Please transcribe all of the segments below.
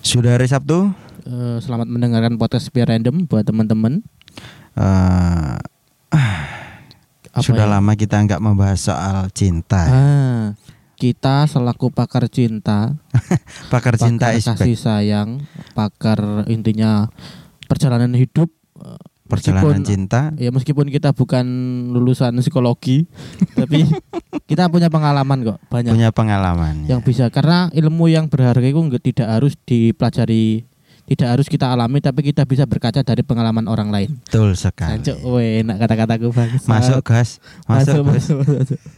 Sudah hari Sabtu. Eh, selamat mendengarkan podcast biar random buat teman-teman. eh, Apa sudah ya? lama kita nggak membahas soal cinta. Ah, kita selaku pakar cinta, Pakar cinta pakar kasih back. sayang, pakar intinya perjalanan hidup. Perjalanan meskipun- cinta. Ya meskipun kita bukan lulusan psikologi, tapi kita punya pengalaman kok banyak Punya pengalaman. yang ya. bisa karena ilmu yang berharga itu tidak harus dipelajari, tidak harus kita alami, tapi kita bisa berkaca dari pengalaman orang lain. Betul sekali. Cancuk, weh, enak kata-kataku bang. Masuk gas. Masuk, gas. masuk, masuk.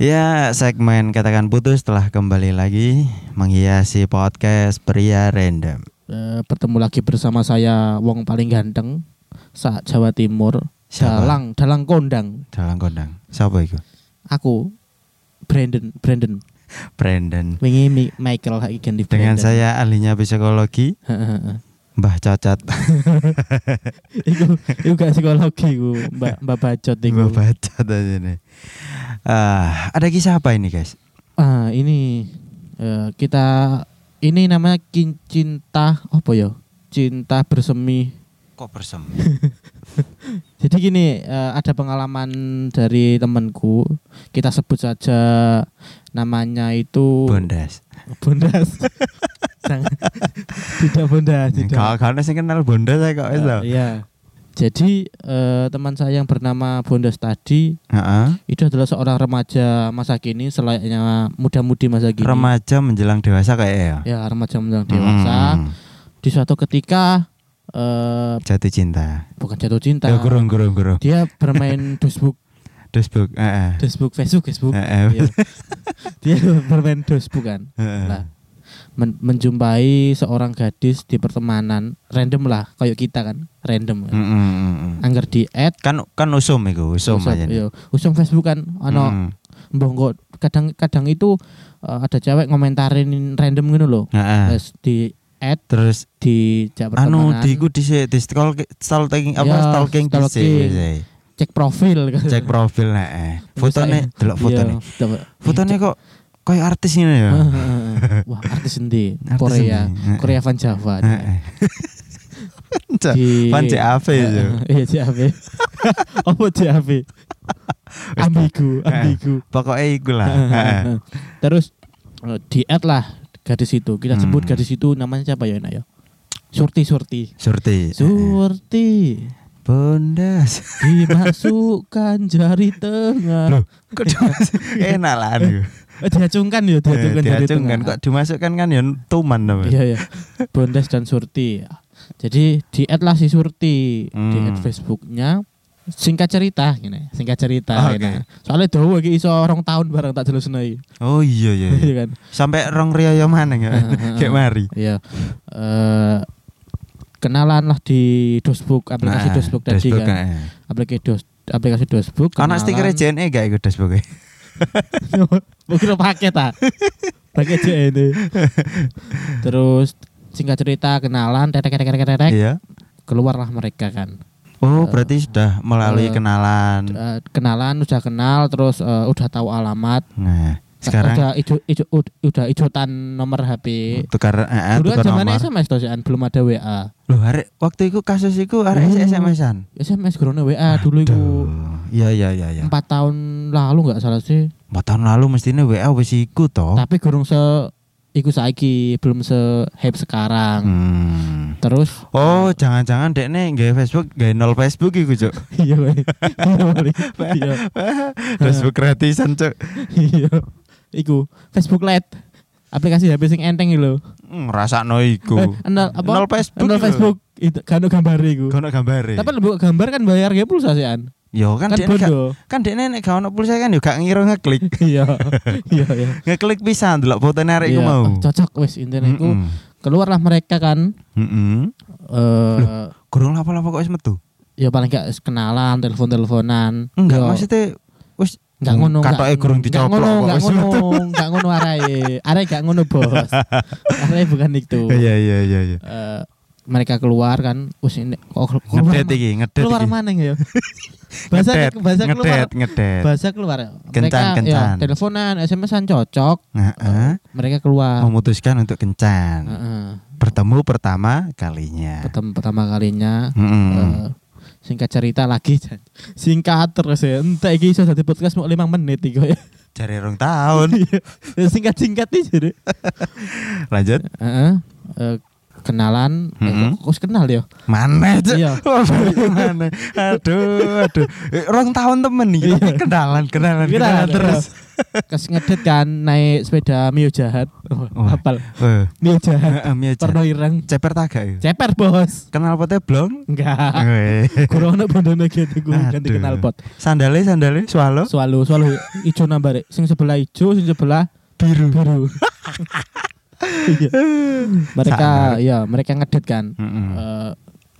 Ya, segmen katakan putus telah kembali lagi menghiasi podcast pria random. Eh, bertemu lagi bersama saya Wong paling ganteng saat Jawa Timur Siapa? Dalang Dalang Kondang Dalam kondang. Siapa itu? aku Brandon Brandon Brandon. wingi Mi- Michael lagi ganti Dengan saya ahlinya psikologi, Mbah Cacat. iku iku gak psikologi iku Mbak Mbak Bacot iku Mbah Cacat aja nih. Ah, ada kisah apa ini, guys? ah ini eh, kita ini namanya cinta apa ya cinta bersemi Kok bersem? Jadi gini, eh, ada pengalaman dari temanku. Kita sebut saja namanya itu Bondas. Bondas. Tidak Bondas, tidak. Kalau kenal Bondas saya kok itu. Iya. Jadi eh, teman saya yang bernama Bondas tadi Heeh. itu adalah seorang remaja masa kini selayaknya muda-mudi masa kini. Remaja menjelang dewasa kayak ya. Ya, remaja menjelang dewasa. Hmm. Di suatu ketika eh, Jatuh cinta. bukan jatuh cinta. Ya gurung gurung gurung. Dia bermain Facebook, Facebook. Heeh. Facebook, Facebook, Facebook. Heeh. Iya. dia bermain Facebook kan Heeh. Lah. Men- menjumpai seorang gadis di pertemanan random lah kayak kita kan random kan. Mm, mm, mm, mm. angger di add Kan kan usum iku, usum aja. nih. iya, usung Facebook kan ono Mm. kok kadang kadang itu eh, ada cewek ngomentarin random gitu loh Heeh. terus di add Terus di jak anu di iku di di stalking stalking apa Ya, stalking di stalking. cek profil kan cek profil heeh. Fotone delok fotone. Iya, Fotone kok kayak artis ini ya. Wah, artis endi? Korea, endi? Korea Van Java. Van CAV itu. Iya, CAV. Apa CAV? Ambigu, ambigu. Pokoknya iku lah. Terus eh, di add lah gadis itu. Kita sebut Hmm. gadis itu namanya siapa ya, Nak ya? Surti, Surti. Surti. Surti Bondas. dimasukkan jari tengah. Loh, enak lah aduh. Eh, diacungkan ya, diacungkan Eh, diacungkan kok dimasukkan kan ya tuman namanya. Iya ya. Bondes dan Surti. Jadi di add lah si Surti di Hmm. add Facebooknya. Singkat cerita, gini. Singkat cerita, Oke. gini. Soalnya dulu lagi iso orang tahun bareng tak jelas nih, Oh iya iya. iya. iya kan? Sampai rong riyo mana ya? Kayak mari. Iya. Eh kenalan lah di Dosbook, aplikasi Nah, Dosbook tadi Facebook, kan. heeh. Aplikasi Dos aplikasi Dosbook. Anak stiker JNE gak ikut Facebook Mungkin paket ah. Paket ini. Terus singkat cerita kenalan, tetek tetek tetek tetek, Iya. keluarlah mereka kan. Oh, berarti sudah melalui eh, kenalan. Eh, kenalan udah kenal terus eh, udah tahu alamat Nah, sekarang udah ijo, ijo, ud- udah ijotan nomor HP tukar eh, dulu kan tukar zamannya nomor. SMS tuh Sian, belum ada WA Loh, hari waktu itu kasus itu hari Hmm. SMS-an. SMS grono WA dulu itu Iya iya iya iya. empat tahun lalu nggak salah sih Empat tahun lalu mestinya WA wis iku toh. tapi gurung se iku saiki belum se hype sekarang Hmm. terus Oh, jangan-jangan dek nih gak Facebook, gak nol Facebook iku, Cuk. iya iya Facebook gratisan, Cuk. iya iku Facebook Lite aplikasi HP sing enteng lho Ngrasakno iku. Eh, nol apa Nol Facebook. nol. Facebook itu kan gambar iku Kono gambare. Tapi lebih gambar kan bayar ge pulsa sih an. Yo kan Kan dek gak, kan dek nek gak ono pulsa kan yo gak ngira ngeklik. Iya. Iya iya. ngeklik pisan delok foto arek iku Iya, mau. oh, Cocok wis intine iku. Mm-mm. Keluarlah mereka kan Mm-mm. eh Kurang apa-apa kok wis metu. ya paling gak kenalan, telepon-teleponan. Enggak, maksudnya Enggak ngono. Katoke enggak- kurung enggak dicoplok ngono, enggak ngono, enggak ngono arae. Arae enggak ngono, Bos. arae bukan itu. Iya iya iya iya. Eh, mereka keluar kan wis ini kok keluar Ngedet iki, ngedet keluar mana ya bahasa Ngedet, bahasa keluar ngedet, ngedet. bahasa keluar Kencan, mereka kencan. ya teleponan SMS-an cocok Heeh. mereka keluar Memutuskan untuk kencan. Heeh. Bertemu pertama kalinya. pertama pertama kalinya eh, singkat cerita lagi singkat terus ya entah iki iso dadi podcast mau 5 menit iki ya Cari rong tahun. singkat singkat nih jadi Lanjut. Heeh. Eh, kenalan eh, Mm-mm. kok- kok kenal ya Mana Cuk? Iya. Oh, mana? Aduh, aduh. Eh, Rong tahun temen nih. Iya. Tapi kenalan, kenalan, Kenalan, kenalan terus. kes ngedet kan naik sepeda Mio jahat oh, Wah. hafal Eh, Mio jahat eh, Mia Cak. perno ireng Ceper tagak ya? ceper bos Kenal potnya blong? enggak Weh. kurang ono bondone gitu gue ganti kenal pot Sandale, sandale, swallow selalu selalu ijo nambah sing sebelah ijo sing sebelah biru. biru Iya. mereka Sangar. ya mereka ngedet kan Mm-mm. Eh,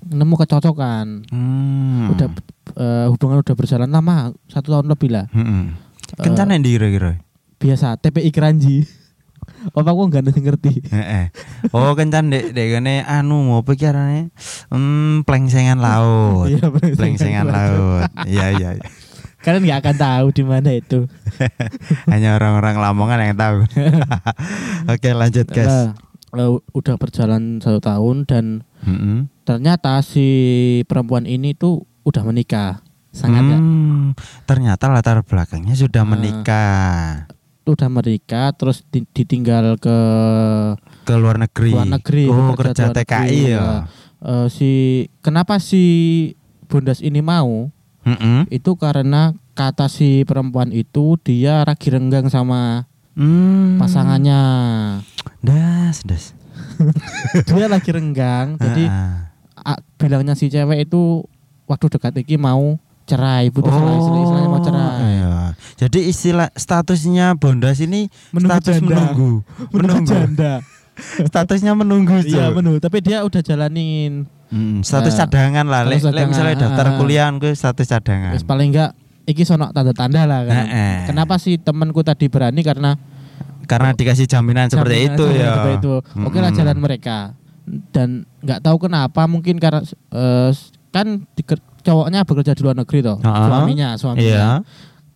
nemu kecocokan Hmm. udah eh, hubungan udah berjalan lama satu tahun lebih lah. Eh, Kencan yang kira-kira? biasa TPI Keranji apa aku nggak ngerti Heeh. Oh, kencan dek dek kene anu mau pikirannya hmm plengsengan laut. Iya, plengsengan laut. Iya iya. iya. Kalian nggak akan tahu di mana itu Hanya orang-orang Lamongan yang tahu. Oke, lanjut, guys. Eh, udah berjalan satu tahun dan Mm-mm. ternyata si perempuan ini tuh udah menikah sangat ya Hmm, ternyata latar belakangnya sudah Ah. menikah udah menikah terus di- ditinggal ke ke luar negeri. luar negeri Oh, kerja luar TKI negeri, ya. Eh, si kenapa si Bondas ini mau Mm-mm. itu karena kata si perempuan itu dia lagi renggang sama Hmm. pasangannya Das, das. dia lagi renggang jadi a- bilangnya si cewek itu waktu dekat iki mau cerai putus cerai istilah- istilahnya mau cerai Iya. Jadi istilah statusnya Bondas ini Menunggu status janda. menunggu. menunggu janda Statusnya menunggu, iya menunggu tapi dia udah jalanin Hmm, status Nah, cadangan lah. Lek lek misalnya cadangan, daftar ah. kuliah ke status cadangan. Paling enggak iki sono tanda-tanda lah kan. Heeh. Kenapa sih temanku tadi berani karena Karena dikasih jaminan seperti jaminan itu jaminan ya. seperti itu. Oke lah jalan mereka. Dan nggak tahu kenapa mungkin karena eh, kan diker- cowoknya bekerja di luar negeri toh. Ah. Suaminya, suaminya. Iya.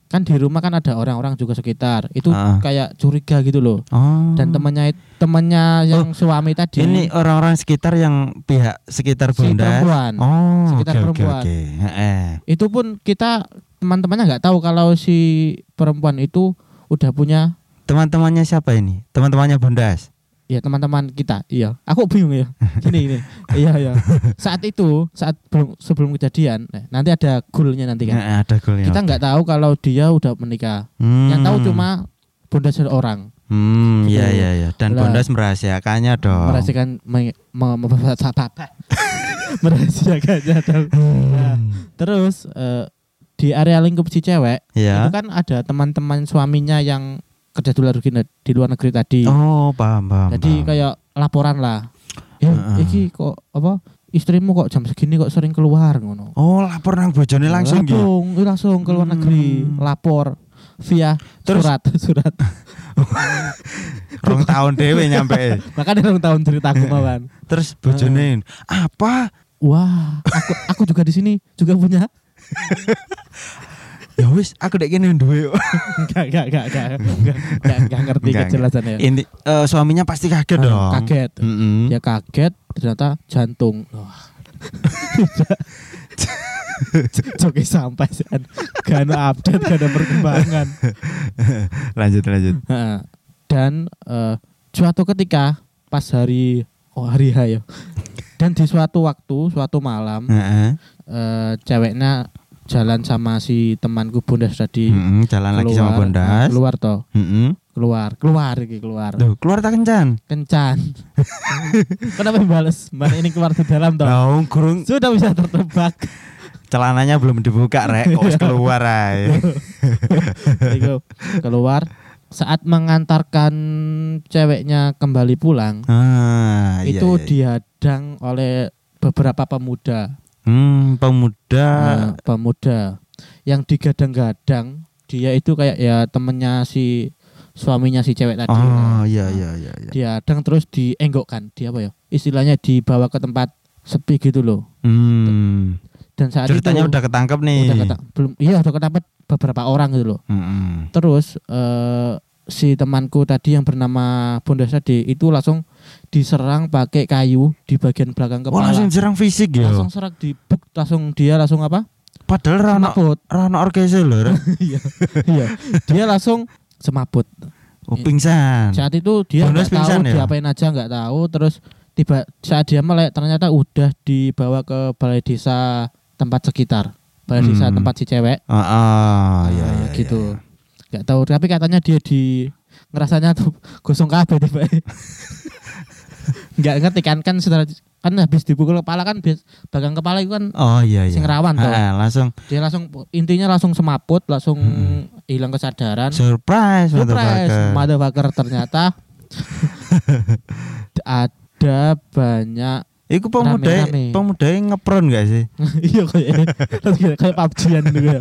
Kan di rumah kan ada orang-orang juga sekitar. Itu Ah. kayak curiga gitu loh. Oh. Dan temannya temannya yang suami tadi Ini orang-orang sekitar yang pihak sekitar si Bondas. perempuan. Oh, Sekitar oke, oke, perempuan. oke. Heeh. Itu pun kita teman-temannya nggak tahu kalau si perempuan itu udah punya Teman-temannya siapa ini? Teman-temannya Bondas. Ya teman-teman kita, iya. Aku bingung ya. Gini ini, iya iya. Saat itu, saat belum sebelum kejadian, eh, nanti ada goalnya nanti kan. Heeh, ada golnya. Kita nggak tahu kalau dia udah menikah. Hmm. Yang tahu cuma bunda seorang. Hmm, Gitu. iya iya iya. Dan Lah. Bondas merahasiakannya dong. Merahasiakan me, me, me, merahasiakannya dong. Nah, terus eh, di area lingkup si cewek Ya. itu kan ada teman-teman suaminya yang kerja di luar negeri, di luar negeri tadi. Oh, paham paham. Jadi paham. kayak laporan lah. Ya, Heeh. iki kok apa istrimu kok jam segini kok sering keluar ngono. Oh, lapor nang bojone langsung gitu. langsung, iya, langsung ke luar negeri, Hmm. lapor via Terus- surat, surat. Rong tahun dewe nyampe. Makanya dong tahun cerita aku mau kan. Terus bojone apa? Wah, aku aku juga di sini juga punya. Ya wis, aku dek kene duwe. Enggak, enggak, enggak, enggak, enggak, enggak, enggak ngerti Enggak, kejelasannya. Ini eh, suaminya pasti kaget Ah, dong. Kaget. Mm-mm. Ya kaget, ternyata jantung. Joki sampai sih. Gak ada update, gak ada perkembangan. lanjut lanjut. Dan eh, suatu ketika pas hari oh hari H ya. Dan di suatu waktu, suatu malam, Heeh. eh, ceweknya jalan sama si temanku Bondas tadi. Mm-mm, jalan lagi sama Keluar, Bondas. keluar toh, Mm-mm. keluar, keluar iki keluar. Duh, keluar tak kencan. Kencan. Kenapa bales? Mbak ini keluar ke dalam toh. Nah, kurung Sudah bisa tertebak. celananya belum dibuka rek, kok keluar ae. Keluar saat mengantarkan ceweknya kembali pulang. Ah, iya, itu iya. dihadang oleh beberapa pemuda. Hmm, pemuda. Nah, pemuda yang digadang-gadang dia itu kayak ya temennya si suaminya si cewek tadi. oh, iya iya iya iya. Dihadang terus dienggokkan. Dia apa ya? istilahnya dibawa ke tempat sepi gitu loh. Hmm. Dan saat Ceritanya itu udah ketangkep nih. udah keta- belum iya udah ketangkep beberapa orang gitu loh. Mm-mm. Terus eh, si temanku tadi yang bernama Bondas tadi itu langsung diserang pakai kayu di bagian belakang Oh kepala. langsung jerang fisik ya. langsung serak di buk, langsung dia langsung apa? Padahal rano rano orkese lho. Ra. Iya. Iya. Dia langsung semaput. Oh pingsan. Saat itu dia nggak tahu ya? diapain aja nggak tahu terus tiba saat dia melek ternyata udah dibawa ke balai desa tempat sekitar. Balai desa Hmm. tempat si cewek. Ah, ah, iya, Nah, iya, gitu. iya, nggak tahu tapi katanya dia di ngerasanya tuh gosong kabeh tiba nggak ngerti kan kan setelah kan habis dipukul kepala kan bagian kepala itu kan Oh iya iya. sing rawan. Ah, langsung dia langsung intinya langsung semaput langsung Hmm. hilang kesadaran surprise, surprise motherfucker. ternyata ada banyak Iku pemuda Rame-rame. pemuda ngepron gak sih? iya kayak kayak PUBG-an gitu ya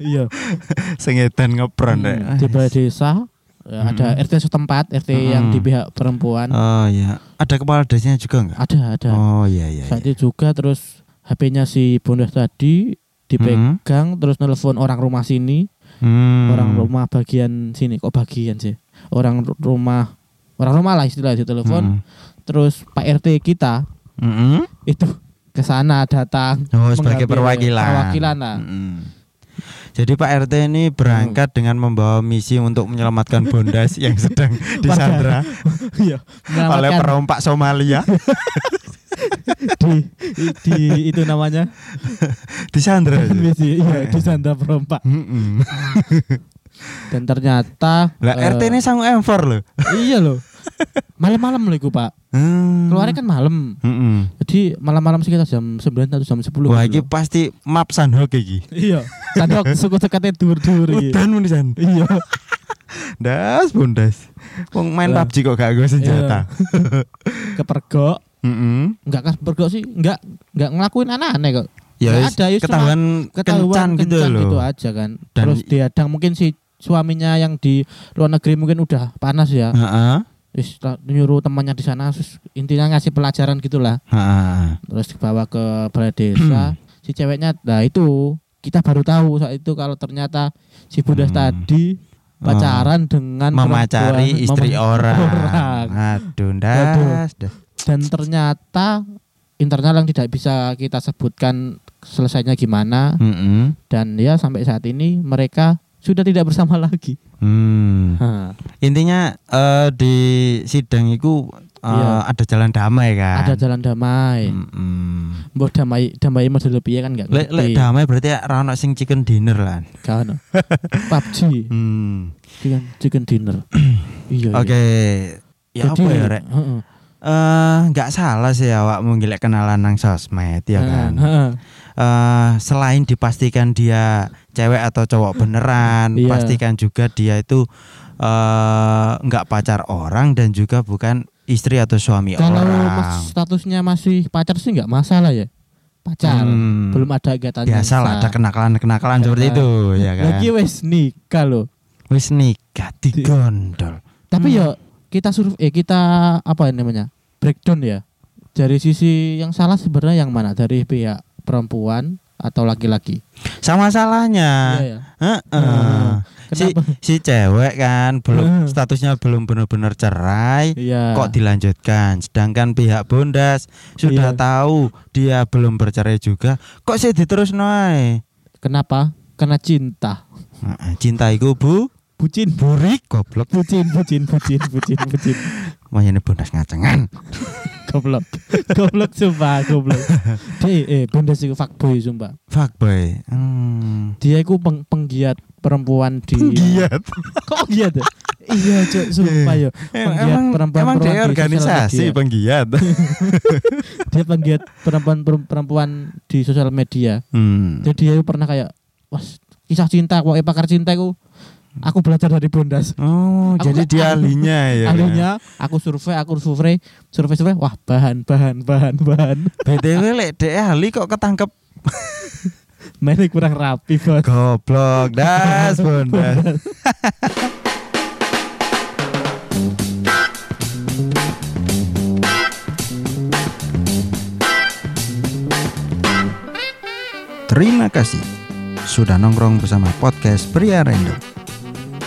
iya Sengedan ngepron deh. Hmm, di balai desa ya, ada Hmm. RT setempat RT yang di Hmm. pihak perempuan Oh iya. Ada kepala desanya juga enggak? ada ada Oh iya iya. saat iya. juga terus HP-nya si Bondas tadi dipegang terus nelfon orang rumah sini Hmm. orang rumah bagian sini kok bagian sih orang ru- rumah orang rumah lah istilah Hmm. ditelepon terus Pak RT kita Mm-mm. itu ke sana datang Oh sebagai perwakilan. perwakilan lah Mm-mm. Jadi Pak RT ini berangkat dengan membawa misi untuk menyelamatkan Bondas yang sedang disandra iya oleh perompak Somalia. di, di itu namanya disandra. misi iya di Sandra perompak dan ternyata Lah eh, RT ini sanggup M4 loh. iya loh malam-malam loh iku pak Hmm. keluarnya kan malam Mm-mm. jadi malam-malam sekitar jam 9 atau jam 10 Wah, gitu iki loh. pasti map Sandhok iki. iya sandok suku sekatnya dur-dur iki. Udan mun san. iya Das bundas. Wong main Lah. PUBG kok gak gue senjata. kepergok Heeh. enggak kepergok sih enggak enggak ngelakuin aneh-aneh kok Ya wis, ada, ya ketahuan ketahuan kencan gitu kencan loh. gitu aja kan Dan- terus diadang mungkin si suaminya yang di luar negeri mungkin udah panas ya Heeh. Terus nyuruh temannya di sana terus intinya ngasih pelajaran gitulah Heeh. terus dibawa ke balai desa si ceweknya nah itu kita baru tahu saat itu kalau ternyata si Bundas Hmm. tadi pacaran dengan Memacari istri orang. orang. Aduh, das. das. dan ternyata internal yang tidak bisa kita sebutkan selesainya gimana Mm-mm. dan ya sampai saat ini mereka sudah tidak bersama lagi. Hmm. Ha, Intinya eh, di sidang itu eh, Iya. ada jalan damai kan. Ada jalan damai. Mm-mm. Mbok damai damai model piye kan enggak lek ngerti. damai berarti ra ono sing chicken dinner lah. Gak ono. PUBG Hmm. chicken, chicken dinner. iya. Oke. iya. Ya apa ya rek? heeh. Eh nggak salah sih awakmu gilek kenalan nang sosmed ya kan. Heeh. eh selain dipastikan dia cewek atau cowok beneran, Iya. pastikan juga dia itu eh nggak pacar orang dan juga bukan istri atau suami Kalau orang. mas, statusnya masih pacar sih nggak masalah ya. Pacar. Hmm. Belum ada ikatan yang Biasa lah sah. ada kenakalan-kenakalan seperti itu ya kan. Lagi wes nikah loh. Wis nikah digondol. Tapi Hmm. ya kita suruh eh kita apa namanya? breakdown ya. Dari sisi yang salah sebenarnya yang mana? Dari pihak perempuan atau laki-laki? Sama salahnya. Iya ya. Heeh. Hmm. Si Kenapa? si cewek kan belum Hmm. statusnya belum benar-benar cerai. Iya. kok dilanjutkan sedangkan pihak Bondas sudah Iya. tahu dia belum bercerai juga kok sih diterus noai Kenapa? Karena cinta. cinta iku bu Bucin. burik goblok Bucin, bucin, bucin, bucin, bucin. Makanya Bondas ngacengan Goblok. Goblok sumpah, goblok. Dia eh Bondas itu fuckboy sumpah. fuckboy hmm. Dia itu peng- penggiat perempuan di Penggiat Kok giat ya? Iya, Cuk, sumpah yo. emang Penggiat emang perempuan-perempuan dia di sosial organisasi media. penggiat Dia penggiat perempuan-perempuan di sosial media. hmm. Jadi dia pernah kayak was kisah cinta kok pakar cinta aku Aku belajar dari Bondas. Oh, aku jadi kan, dia ahlinya ya. Ahlinya, aku survei, aku survei, survei survei. Wah, bahan, bahan, bahan, bahan. BTW lek dhek ahli kok ketangkep. Nah, Mainnya kurang rapi, Bos. Goblok, das Bondas. Terima kasih sudah nongkrong bersama podcast Pria Random.